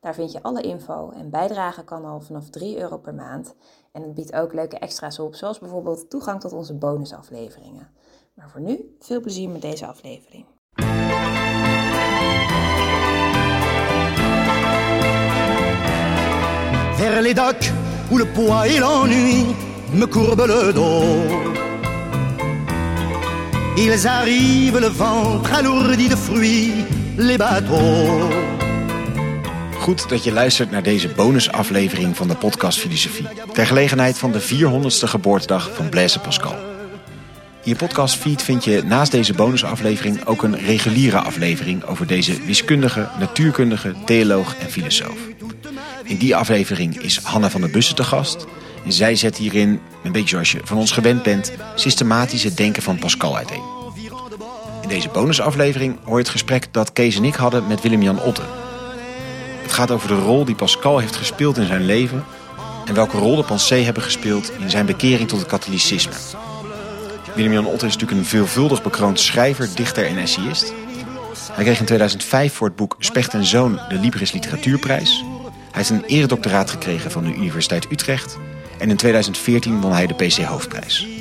Daar vind je alle info en bijdragen kan al vanaf 3 euro per maand. En het biedt ook leuke extra's op, zoals bijvoorbeeld toegang tot onze bonusafleveringen. Maar voor nu, veel plezier met deze aflevering. Vers les docks où le poids et l'ennui me courbent le dos. Ils arrivent le ventre alourdi de fruits, les bateaux. Goed dat je luistert naar deze bonusaflevering van de podcast Filosofie. Ter gelegenheid van de 400ste geboortedag van Blaise Pascal. In je podcastfeed vind je naast deze bonusaflevering ook een reguliere aflevering over deze wiskundige, natuurkundige, theoloog en filosoof. In die aflevering is Hanna van der Bussen te gast. En zij zet hierin, een beetje zoals je van ons gewend bent, systematisch het denken van Pascal uiteen. In deze bonusaflevering hoor je het gesprek dat Kees en ik hadden met Willem-Jan Otten. Gaat over de rol die Pascal heeft gespeeld in zijn leven en welke rol de Pensée hebben gespeeld in zijn bekering tot het katholicisme. Willem-Jan Otten is natuurlijk een veelvuldig bekroond schrijver, dichter en essayist. Hij kreeg in 2005 voor het boek Specht en Zoon de Libris Literatuurprijs. Hij heeft een eredoctoraat gekregen van de Universiteit Utrecht. En in 2014 won hij de PC Hoofdprijs.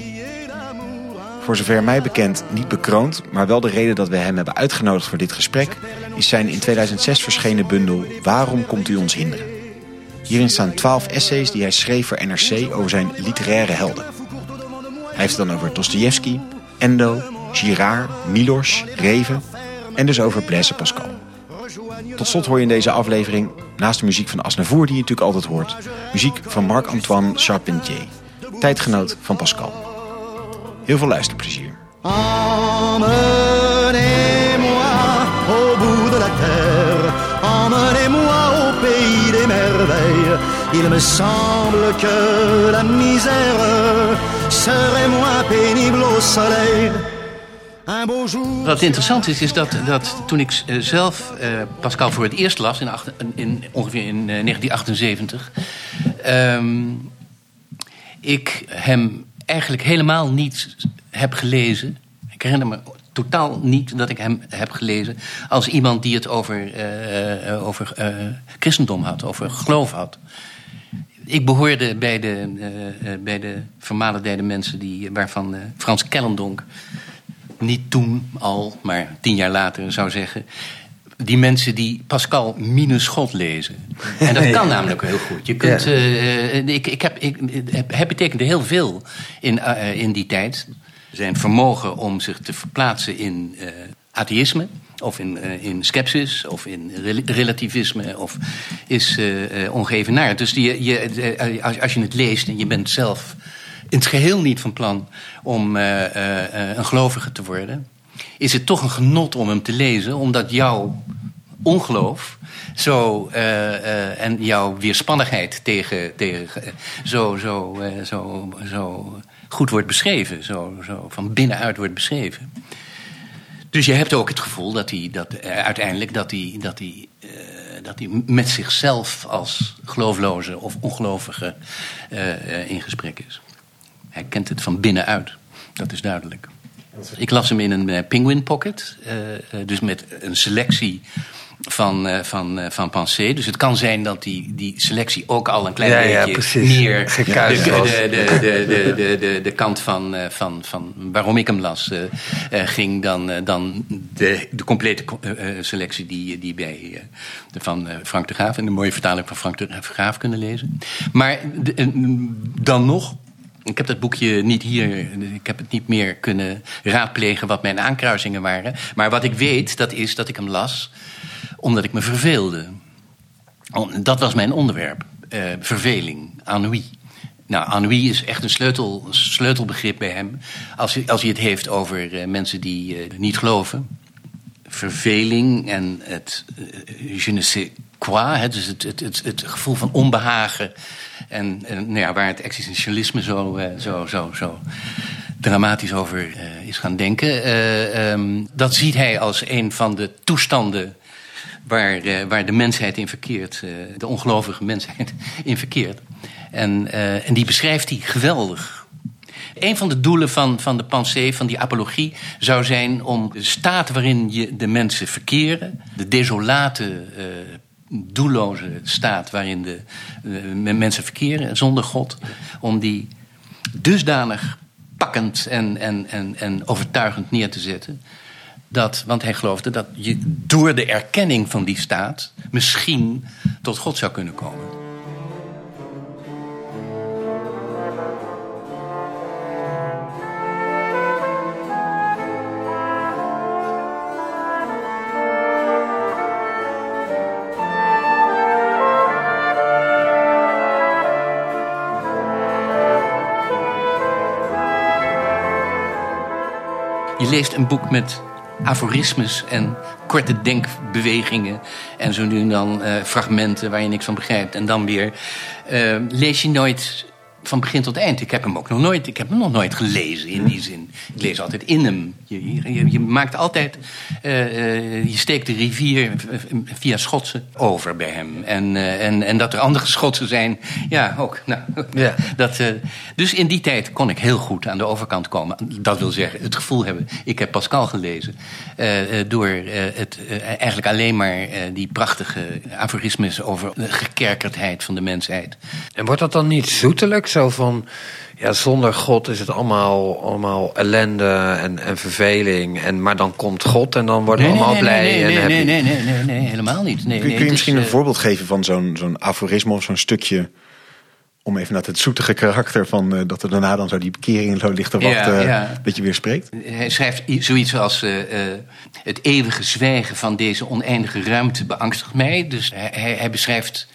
Voor zover mij bekend niet bekroond, maar wel de reden dat we hem hebben uitgenodigd voor dit gesprek... is zijn in 2006 verschenen bundel Waarom komt u ons hinderen? Hierin staan twaalf essays die hij schreef voor NRC over zijn literaire helden. Hij heeft het dan over Dostoevsky, Endo, Girard, Milos, Reven en dus over Blaise Pascal. Tot slot hoor je in deze aflevering, naast de muziek van Asnavour die je natuurlijk altijd hoort, muziek van Marc-Antoine Charpentier, tijdgenoot van Pascal. Heel veel luisterplezier. Emmenez-moi au bout de la terre, emmenez-moi au pays des merveilles. Il me semble que la misère serait moins pénible au soleil. Un beau jour. Wat interessant is, is dat, dat toen ik eh, zelf eh, Pascal voor het eerst las, in, acht- in, ongeveer in eh, 1978, ehm, ik hem eigenlijk helemaal niet heb gelezen. Ik herinner me totaal niet dat ik hem heb gelezen als iemand die het over, eh, eh, over eh, christendom had, over geloof had. Ik behoorde bij de, eh, bij de vermalendijde mensen die, waarvan Frans Kellendonk niet toen al, maar tien jaar later zou zeggen. Die mensen die Pascal minus God lezen. En dat kan namelijk heel goed. Je kunt, eh, eh, ik, ik heb, ik, heb- hij betekende heel veel in, eh, in die tijd. Zijn vermogen om zich te verplaatsen in eh, atheïsme. Of in, in skepsis, of in rel- relativisme, of is ongeëvenaard. Dus die, je, als, als je het leest en je bent zelf in het geheel niet van plan om een gelovige te worden, is het toch een genot om hem te lezen, omdat jouw ongeloof zo, eh, eh, en jouw weerspannigheid tegen, tegen eh, zo, zo, zo, zo goed wordt beschreven, zo, zo van binnenuit wordt beschreven. Dus je hebt ook het gevoel dat hij dat, uiteindelijk dat hij, dat, hij, dat hij met zichzelf als geloofloze of ongelovige in gesprek is. Hij kent het van binnenuit, dat is duidelijk. Ik las hem in een eh, Penguin Pocket, eh, eh, dus met een selectie van, van, van Pensée. Dus het kan zijn dat die, die selectie ook al een klein Ja, beetje meer de, Gekuist de, was. de, de, de, de, de, de kant van, van, van waarom ik hem las ging dan, dan de, de complete co- selectie die, die bij van Frank de Graaf en de mooie vertaling van Frank de Graaf kunnen lezen. Maar de- dan nog. Ik heb dat boekje niet hier, ik heb het niet meer kunnen raadplegen wat mijn aankruisingen waren. Maar wat ik weet, dat is dat ik hem las omdat ik me verveelde. Om- Dat was mijn onderwerp. eh, verveling, ennui. Nou, ennui is echt een sleutel, sleutelbegrip bij hem. Als hij, als hij het heeft over eh, mensen die eh, niet geloven. Verveling en het je ne sais qua, dus het, het, het, gevoel van onbehagen. En, en nou ja, waar het existentialisme zo, uh, zo, zo, zo dramatisch over uh, is gaan denken. Uh, um, dat ziet hij als een van de toestanden waar, waar de mensheid in verkeert. de ongelovige mensheid in verkeert. En, en die beschrijft hij geweldig. Een van de doelen van, van de pensée, van die apologie, zou zijn om de staat waarin je de mensen verkeren, de desolate, doelloze staat waarin de uh, mensen verkeren zonder God, om die dusdanig pakkend en, en, en, en overtuigend neer te zetten. Dat, want hij geloofde dat je door de erkenning van die staat misschien tot God zou kunnen komen. Leest een boek met aforismes en korte denkbewegingen. En zo nu en dan uh, fragmenten waar je niks van begrijpt. En dan weer uh, lees je nooit van begin tot eind. Ik heb hem ook nog nooit, ik heb hem nog nooit gelezen in die zin. Ik lees altijd in hem. Je, je, je maakt altijd, uh, je steekt de rivier via Schotsen over bij hem. En, uh, en, en dat er andere Schotsen zijn, ja, ook. Nou, ja. Dat, dus in die tijd kon ik heel goed aan de overkant komen. Dat wil zeggen, het gevoel hebben, ik heb Pascal gelezen. door het, eigenlijk alleen maar die prachtige aforismes over de gekerkerdheid van de mensheid. En wordt dat dan niet zoetelijk? Zo van, ja, zonder God is het allemaal, allemaal ellende en, en verveling. En, maar dan komt God en dan worden we nee, allemaal nee, blij. Nee, en nee, heb nee, je... nee, nee, nee, nee, helemaal niet. Nee, kun, nee, kun je misschien is, een uh, voorbeeld geven van zo'n zo'n aforisme of zo'n stukje... om even naar het zoetige karakter van uh, dat er daarna dan zo die bekering zo ligt te wachten... Ja, ja. dat je weer spreekt? Hij schrijft zoiets als... Uh, het eeuwige zwijgen van deze oneindige ruimte beangstigt mij. Dus hij, hij, hij beschrijft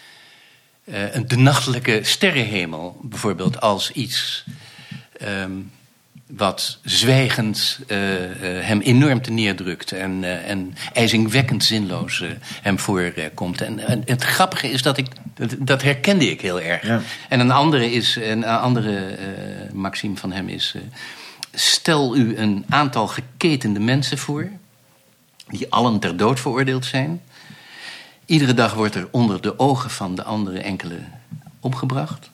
uh, de nachtelijke sterrenhemel bijvoorbeeld als iets... Um, wat zwijgend uh, uh, hem enorm te neerdrukt en, uh, en ijzingwekkend zinloos hem voorkomt. En, en, het grappige is dat ik, dat, dat herkende ik heel erg. Ja. En een andere, is, een andere maxime van hem is, stel u een aantal geketende mensen voor, die allen ter dood veroordeeld zijn. Iedere dag wordt er onder de ogen van de andere enkele omgebracht.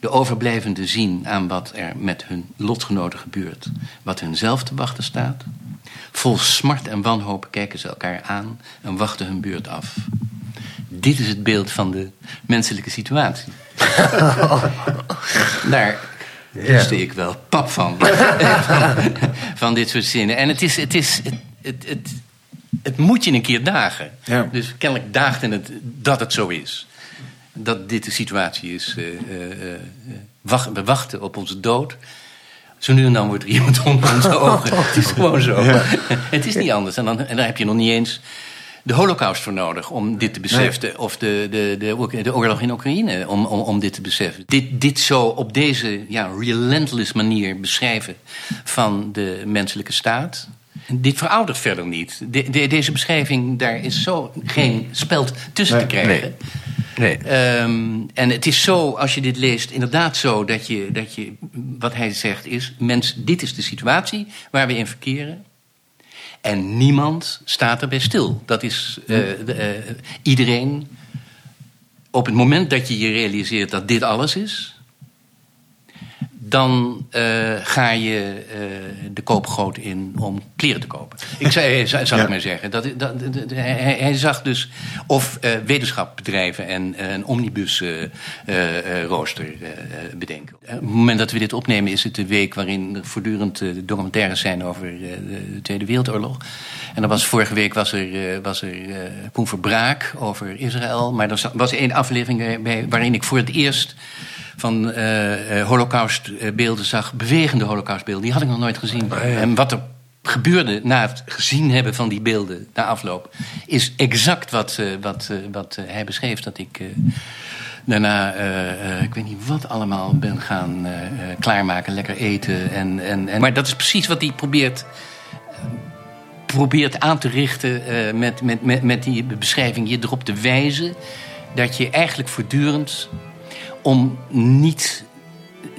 De overblijvenden zien aan wat er met hun lotgenoten gebeurt, wat hun zelf te wachten staat. Vol smart en wanhoop kijken ze elkaar aan en wachten hun beurt af. Dit is het beeld van de menselijke situatie. Daar wist ik wel pap van. van. van. dit soort zinnen. En het is. Het, is, het, het, het, het moet je een keer dagen. Ja. Dus kennelijk daagt het dat het zo is dat dit de situatie is. Uh, uh, wacht, we wachten op onze dood. Zo nu en dan wordt er iemand onder onze ogen. Het is gewoon zo. Ja. Het is niet anders. En dan, en dan heb je nog niet eens de holocaust voor nodig om dit te beseffen. Nee. Of de, de, de, de, oorlog in Oekraïne om, om, om dit te beseffen. Dit, dit zo op deze ja, relentless manier beschrijven van de menselijke staat. Dit veroudert verder niet. De, de, deze beschrijving, daar is zo geen speld tussen nee, te krijgen. Nee. Nee. Um, en het is zo, als je dit leest, inderdaad zo dat je, dat je wat hij zegt is: mens, dit is de situatie waar we in verkeren. En niemand staat erbij stil. Dat is uh, de, uh, iedereen. Op het moment dat je je realiseert dat dit alles is, dan uh, ga je uh, de koopgoot in om kleren te kopen. Ik zei, zal ja. ik maar zeggen. Dat, dat, dat, hij, hij, zag dus of uh, wetenschap bedrijven en een omnibus rooster bedenken. Op het moment dat we dit opnemen is het de week waarin er voortdurend documentaires zijn over de Tweede Wereldoorlog. En dan was, vorige week was er, was er Koen Verbraak over Israël. Maar er was één aflevering bij, waarin ik voor het eerst van uh, uh, holocaustbeelden zag, bewegende holocaustbeelden. Die had ik nog nooit gezien. Oh, ja. En wat er gebeurde na het gezien hebben van die beelden, na afloop, is exact wat, uh, wat, wat hij beschreef. Dat ik daarna, ik weet niet wat allemaal, ben gaan klaarmaken, lekker eten. En, en, en, maar dat is precies wat hij probeert probeert aan te richten uh, met, met, met, met die beschrijving, je erop te wijzen dat je eigenlijk voortdurend om niet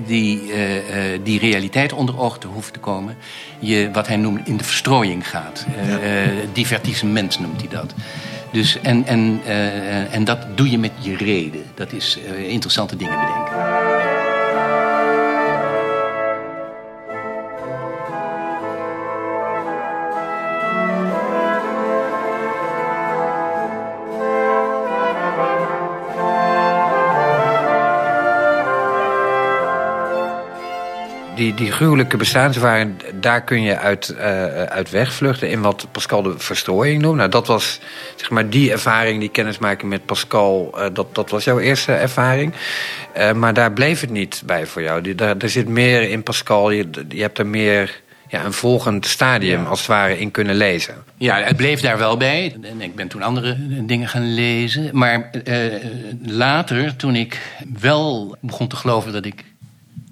die, uh, uh, die realiteit onder ogen te hoeven te komen, je wat hij noemt in de verstrooiing gaat. Ja. divertissement noemt hij dat. Dus, en, en, en dat doe je met je reden. Dat is interessante dingen bedenken. Die, die gruwelijke bestaanswaarden, daar kun je uit, uh, uit wegvluchten in wat Pascal de verstrooiing noemt. Nou, dat was zeg maar die ervaring, die kennismaking met Pascal, uh, dat, dat was jouw eerste ervaring. Uh, maar daar bleef het niet bij voor jou. Die, daar, er zit meer in Pascal, je, je hebt er meer ja, een volgend stadium als het ware in kunnen lezen. Ja, het bleef daar wel bij. En ik ben toen andere dingen gaan lezen. Maar later, toen ik wel begon te geloven dat ik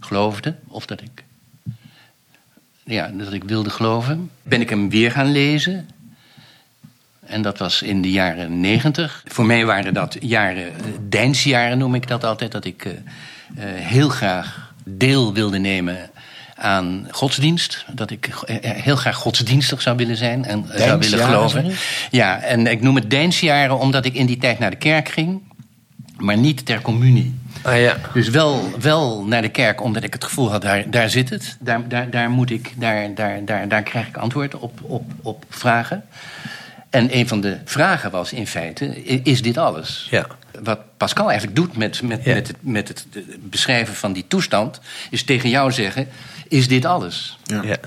geloofde, of dat ik, ja, dat ik wilde geloven, ben ik hem weer gaan lezen. En dat was in de jaren negentig. Voor mij waren dat jaren, Deinsjaren noem ik dat altijd, dat ik uh, uh, heel graag deel wilde nemen aan godsdienst. Dat ik heel graag godsdienstig zou willen zijn en zou willen geloven. Ja, en ik noem het Deinsjaren omdat ik in die tijd naar de kerk ging, maar niet ter communie. Ah, ja. Dus wel, wel naar de kerk, omdat ik het gevoel had, daar, daar zit het. Daar, daar, daar, moet ik, daar, daar, daar, daar krijg ik antwoord op, op, op vragen. En een van de vragen was in feite, is dit alles? Ja. Wat Pascal eigenlijk doet met, met, ja. met, het, met het beschrijven van die toestand... is tegen jou zeggen, is dit alles? Ja. ja.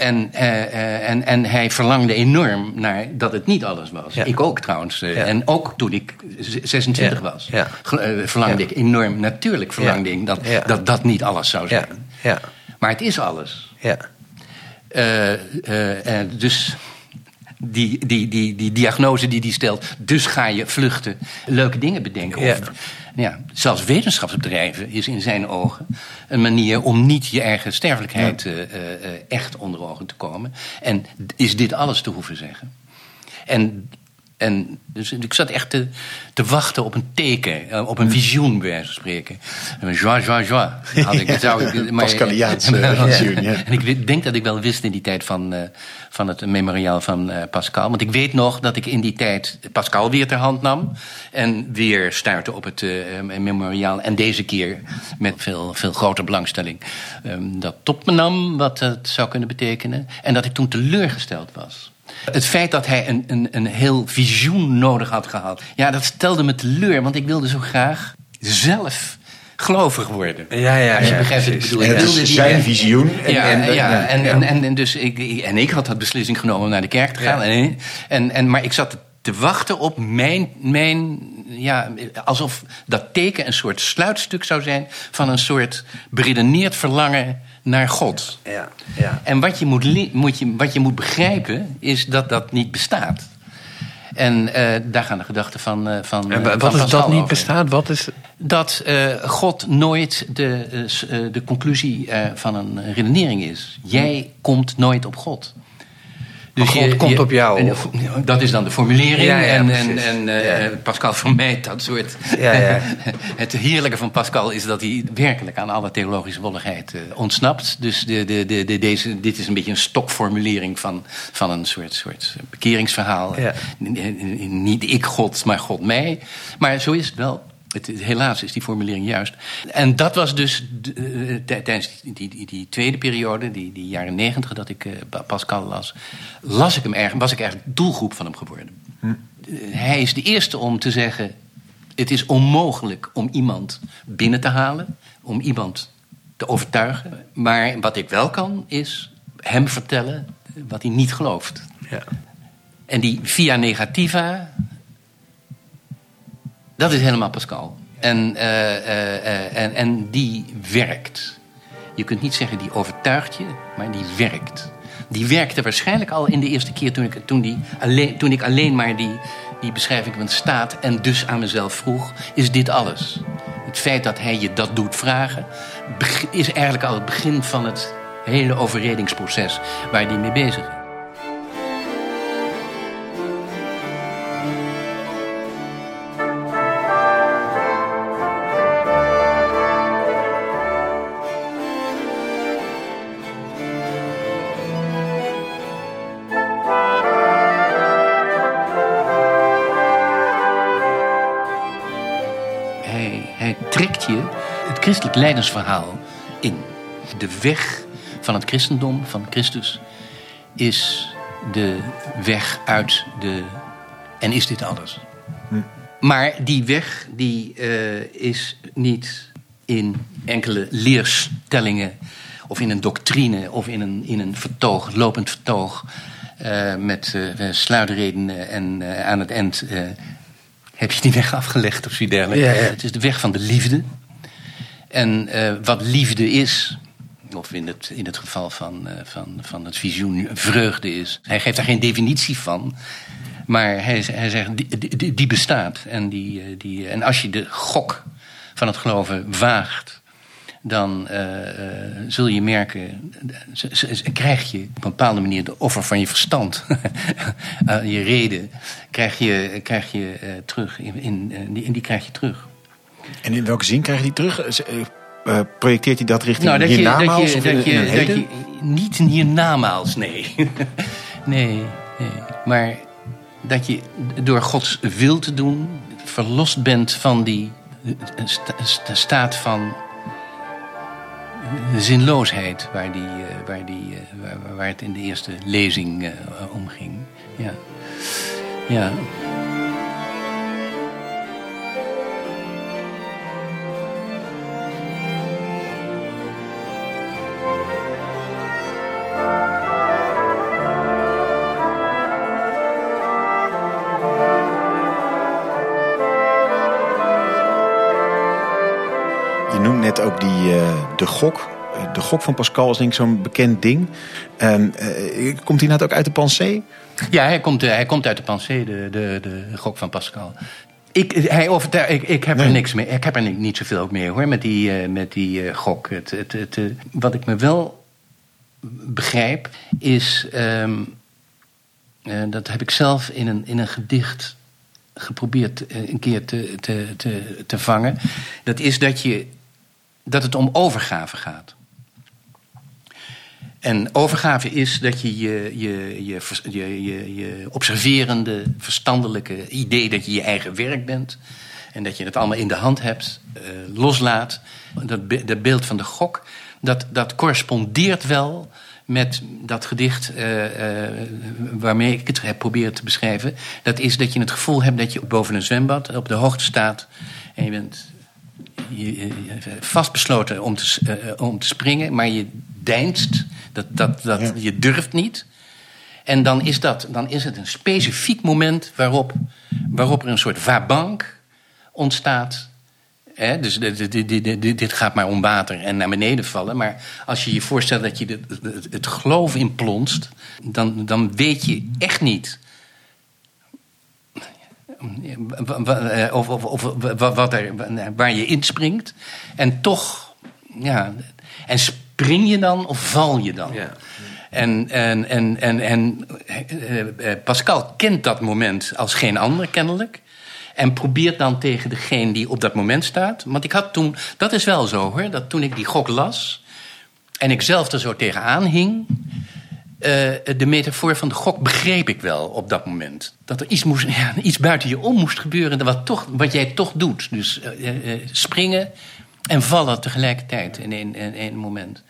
En, uh, en, en hij verlangde enorm naar dat het niet alles was. Ja. Ik ook trouwens. Uh, ja. En ook toen ik 26 ja. was, verlangde ik enorm. Natuurlijk verlangde ik dat, dat dat niet alles zou zijn. Maar het is alles. dus die, die, die, die diagnose die die stelt, dus ga je vluchten, leuke dingen bedenken. Of, ja, zelfs wetenschapsbedrijven is in zijn ogen een manier om niet je eigen sterfelijkheid ja. uh, uh, echt onder ogen te komen. En is dit alles te hoeven zeggen? En en dus ik zat echt te, te wachten op een teken, op een visioen, bij wijze van spreken. Joie, joie, joie. Had ik, zou ik, maar, Pascaliaanse visioen, ja. En ik denk dat ik wel wist in die tijd van, uh, van het memoriaal van uh, Pascal. Want ik weet nog dat ik in die tijd Pascal weer ter hand nam. En weer stuitte op het memoriaal. En deze keer met veel, veel grotere belangstelling. Um, dat top me nam, wat het zou kunnen betekenen. En dat ik toen teleurgesteld was. Het feit dat hij een, een, een heel visioen nodig had gehad, ja, dat stelde me teleur, want ik wilde zo graag zelf gelovig worden. Ja, ja, Als je begrijpt wat ik bedoel. Ik wilde die, zijn visioen. En, ja, en, ja, en, en, en, en, dus ik, en ik had dat beslissing genomen om naar de kerk te gaan. En, en, en, maar ik zat te wachten op mijn, mijn ja, alsof dat teken een soort sluitstuk zou zijn van een soort beredeneerd verlangen naar God. Ja, ja. En wat je moet, moet je, wat je moet begrijpen is dat dat niet bestaat. En uh, daar gaan de gedachten van. Uh, van en wat is dat niet over. bestaat? Wat is... Dat uh, God nooit de, de conclusie van een redenering is. Jij komt nooit op God. Dus God je, komt je, op jou. En, dat is dan de formulering. Ja, ja, en en, en uh, ja. Pascal vermijdt dat soort. het heerlijke van Pascal is dat hij werkelijk aan alle theologische wolligheid uh, ontsnapt. Dus de, de, de, de, deze, dit is een beetje een stokformulering van, van een soort, soort bekeringsverhaal. Niet ik God, maar God mij. Maar zo is het wel. Het, helaas is die formulering juist. En dat was dus uh, tijdens die, die, die, tweede periode, die, die jaren negentig, dat ik uh, Pascal las, las ik hem erg, was ik eigenlijk doelgroep van hem geworden. Hm. Hij is de eerste om te zeggen: het is onmogelijk om iemand binnen te halen, om iemand te overtuigen. Maar wat ik wel kan, is hem vertellen wat hij niet gelooft. Ja. En die via negativa, dat is helemaal Pascal. En, uh, uh, uh, en, en die werkt. Je kunt niet zeggen die overtuigt je, maar die werkt. Die werkte waarschijnlijk al in de eerste keer toen ik, toen die alleen, toen ik alleen maar die, die beschrijving van staat en dus aan mezelf vroeg: is dit alles? Het feit dat hij je dat doet vragen, is eigenlijk al het begin van het hele overredingsproces waar hij mee bezig is. Christelijk leidensverhaal in. De weg van het christendom, van Christus, is de weg uit de. En is dit alles? Maar die weg die, eh, is niet in enkele leerstellingen of in een doctrine of in een, in een vertoog, lopend vertoog uh, met uh, sluitredenen en aan het eind heb je die weg afgelegd of zoiets dergelijks. Ja, ja. Het is de weg van de liefde. En wat liefde is, of in het, in het geval van, van, van het visioen vreugde is. Hij geeft daar geen definitie van. Maar hij, hij zegt, die, die, bestaat. En, die, die, en als je de gok van het geloven waagt, dan zul je merken, krijg je op een bepaalde manier de offer van je verstand, je reden, krijg je, krijg je terug. In, in, die, die krijg je terug. En in welke zin krijg je die terug? projecteert hij dat richting nou, dat hiernamaals? Je, dat je, dat je, dat je, niet hiernamaals, nee. nee, nee. Maar dat je door Gods wil te doen verlost bent van die staat van zinloosheid waar, die, waar, die, waar, waar het in de eerste lezing om ging. Ja. ja. Die, uh, de gok. De gok van Pascal is denk ik zo'n bekend ding. Um, uh, komt hij nou ook uit de pensée? Ja, hij komt, hij komt uit de pensée, de, de, de gok van Pascal. Ik, hij ik, ik heb nee. er niks mee. Ik heb er niet, niet zoveel ook mee hoor, met die, met die gok. Het, het, het, wat ik me wel begrijp, is. Um, dat heb ik zelf in een, in een gedicht geprobeerd een keer te, te, te, te vangen. Dat is dat je dat het om overgave gaat. En overgave is dat je je, je, je, je, je, observerende, verstandelijke idee dat je je eigen werk bent. En dat je het allemaal in de hand hebt, uh, loslaat. Dat, dat beeld van de gok, dat, dat correspondeert wel met dat gedicht uh, uh, waarmee ik het heb proberen te beschrijven. Dat is dat je het gevoel hebt dat je boven een zwembad op de hoogte staat. En je bent vastbesloten om te, uh, om te springen, maar je deinst, dat, dat, dat, ja. je durft niet. En dan is, dat, dan is het een specifiek moment waarop, waarop er een soort vabank ontstaat. Dus dit, dit, dit, dit, gaat maar om water en naar beneden vallen. Maar als je je voorstelt dat je de, het, het geloof inplonst, dan, dan weet je echt niet of, of, of, wat er, waar je inspringt. En toch, ja. En spring je dan of val je dan? Ja. En, en, en, en, en Pascal kent dat moment als geen ander kennelijk. En probeert dan tegen degene die op dat moment staat. Want ik had toen, dat is wel zo hoor, dat toen ik die gok las. en ik zelf er zo tegenaan hing. Uh, de metafoor van de gok begreep ik wel op dat moment. Dat er iets, moest, iets buiten je om moest gebeuren wat, toch, wat jij toch doet. Dus uh, uh, springen en vallen tegelijkertijd in één, moment.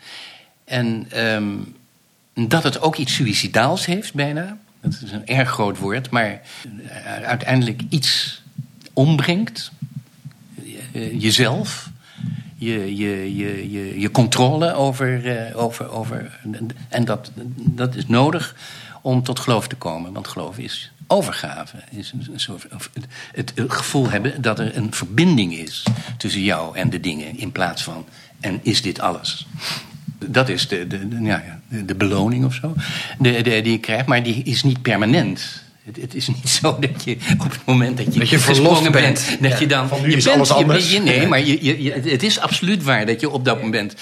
En um, dat het ook iets suicidaals heeft bijna. Dat is een erg groot woord, maar uiteindelijk iets ombrengt. jezelf je, je, je, je, je controle over. Uh, over, over en dat, dat is nodig om tot geloof te komen. Want geloof is overgave. Is een, soort, het, het gevoel hebben dat er een verbinding is tussen jou en de dingen. In plaats van. En is dit alles? Dat is de, de, ja, de beloning of zo. De, die je krijgt, maar die is niet permanent. Het, het, is niet zo dat je op het moment dat je, dat je verlost bent, bent, dat ja, je dan. Van nu je is bent, alles anders. Je, nee, maar je, je, het is absoluut waar dat je op dat moment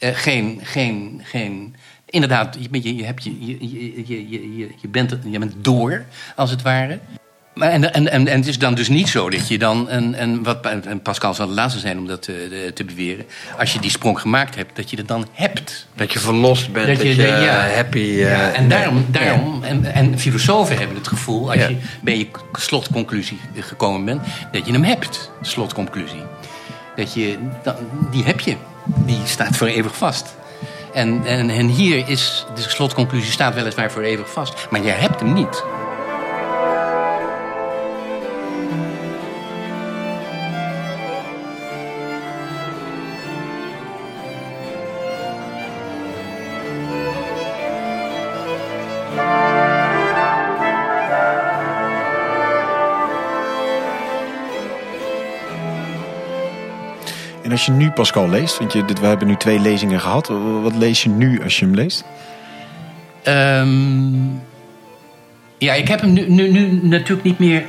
uh, geen, geen, geen. Inderdaad, je, je, je, hebt je, je, je, je, je, bent, je bent door, als het ware. Maar en, en, en, en het is dan dus niet zo dat je dan, een, een, wat, en Pascal zal de laatste zijn om dat te, te beweren, als je die sprong gemaakt hebt, dat je het dan hebt. Dat je verlost bent, dat, je, ja, happy... eh, en daarom, daarom en, en filosofen hebben het gevoel, als je bij je slotconclusie gekomen bent, dat je hem hebt, slotconclusie. Dat je, die heb je, die staat voor eeuwig vast. En, en, en hier is de slotconclusie staat weliswaar voor eeuwig vast, maar je hebt hem niet. Als je nu Pascal leest, want je, dit, we hebben nu twee lezingen gehad. Wat lees je nu als je hem leest? Ehm, ja, ik heb hem nu, nu, nu natuurlijk niet meer.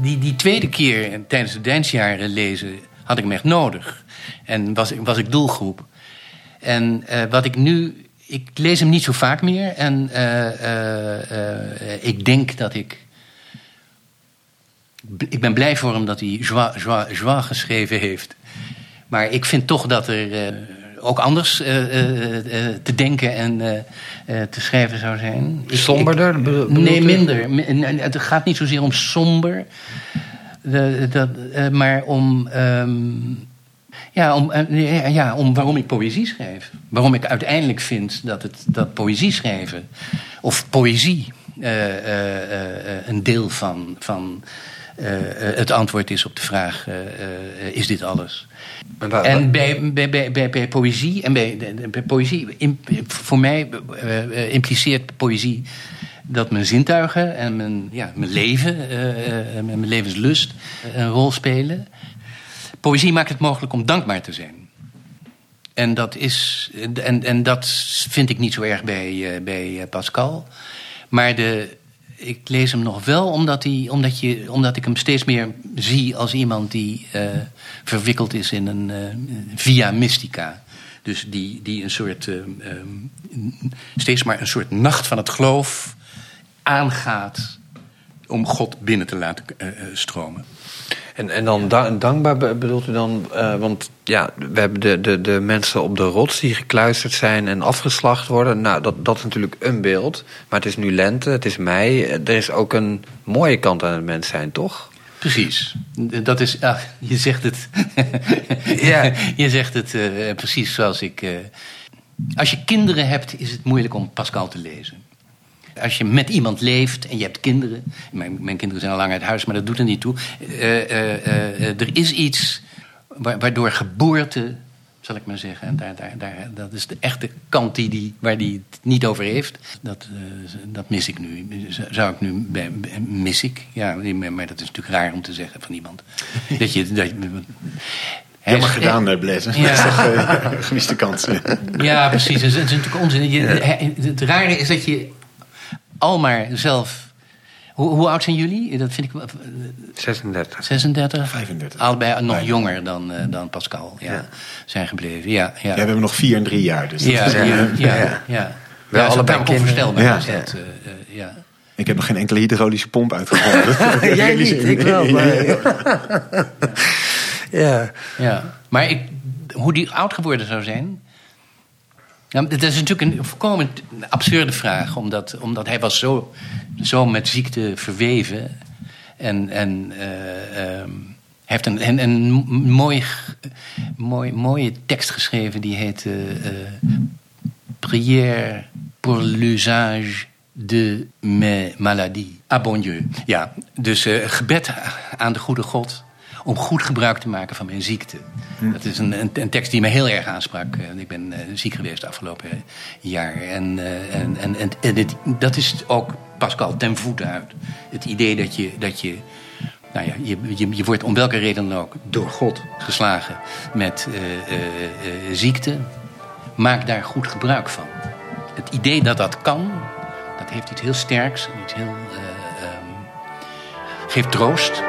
Die, die tweede keer tijdens de dansjaren lezen had ik hem echt nodig. En was, ik- was ik doelgroep. En eh, wat ik nu. Ik lees hem niet zo vaak meer. En eh, eh, ik denk dat ik. Ik ben blij voor hem dat hij joie, joie, joie geschreven heeft. Maar ik vind toch dat er eh, ook anders eh, eh, te denken en te schrijven zou zijn. Ik- Somberder, ik- nee, minder. Het gaat niet zozeer om somber. De- dat, maar om, ehm, ja, om, ja, om waarom ik poëzie schrijf. Waarom ik uiteindelijk vind dat, het, dat poëzie schrijven, of poëzie, een deel van, van het antwoord is op de vraag: eh, eh, is dit alles? En bij, bij, bij, bij, poëzie, en bij, bij poëzie voor mij eh, eh, impliceert poëzie dat mijn zintuigen en mijn, ja, mijn leven, eh, eh, en mijn levenslust eh, een rol spelen. Poëzie maakt het mogelijk om dankbaar te zijn. En dat, is, en, en dat vind ik niet zo erg bij, eh, bij eh, Pascal. Maar de, ik lees hem nog wel omdat, hij, omdat, je, omdat ik hem steeds meer zie als iemand die eh, verwikkeld is in een eh, via mystica. Dus die, die een soort, eh, ehm, steeds maar een soort nacht van het geloof aangaat om God binnen te laten stromen. En, en dan da- dankbaar be- bedoelt u dan, eh, want ja, we hebben de, de, de mensen op de rots die gekluisterd zijn en afgeslacht worden. Nou, dat, dat is natuurlijk een beeld. Maar het is nu lente, het is mei. Er is ook een mooie kant aan het mens zijn, toch? Precies. Dat is, ah, je zegt het. Ja. je zegt het precies zoals ik. eh, als je kinderen hebt, is het moeilijk om Pascal te lezen. Als je met iemand leeft en je hebt kinderen. Mijn, mijn kinderen zijn al lang uit huis, maar dat doet er niet toe. Eh, eh, eh, er is iets wa- waardoor geboorte, zal ik maar zeggen. En daar, daar, daar, dat is de echte kant die die, waar hij het niet over heeft. Dat, dat mis ik nu. Zou ik nu mis ik? Ja, maar dat is natuurlijk raar om te zeggen van iemand. Dat je. Dat, is- gedaan, eh, Blaise. Ja. Dat is toch eh, gemiste kans. ja, precies. Dat is, natuurlijk onzin. Je, Het rare is dat je al maar zelf. Hoe, hoe oud zijn jullie? Dat vind ik wel- 36. 36? 35. Allebei nog jonger dan, eh, dan Pascal ja, Ja. zijn gebleven. Ja, ja. Ja, we hebben nog vier en drie jaar. Dus dat ja, is, ja, eh, ja, ja, ja. ja. Wel Ja, allebei onvoorstelbaar kinderen. is Ja. dat. eh, eh, ja. Ik heb nog geen enkele hydraulische pomp uitgevonden. Jij niet, ik wel. Maar... ja. Ja, maar ik, hoe die oud geworden zou zijn. Nou, dat is natuurlijk een volkomen absurde vraag, omdat, omdat hij was zo, zo met ziekte verweven. En, en hij heeft een, een, een mooi, mooi, mooie tekst geschreven die heet eh, eh, Prière pour l'usage de mes maladies. Ah bon Dieu. Ja, dus gebed aan de goede God om goed gebruik te maken van mijn ziekte. Dat is een, een, een tekst die me heel erg aansprak. Eh, Ik ben eh, ziek geweest afgelopen eh, jaar. En, en, en, en, en dit- dat is ook Pascal ten voeten uit. Het idee dat je, dat je nou ja, je, je, je wordt om welke reden dan ook door God geslagen met eh, ziekte. Maak daar goed gebruik van. Het idee dat dat kan, dat heeft iets heel sterks, iets heel, eh, ehm, geeft troost.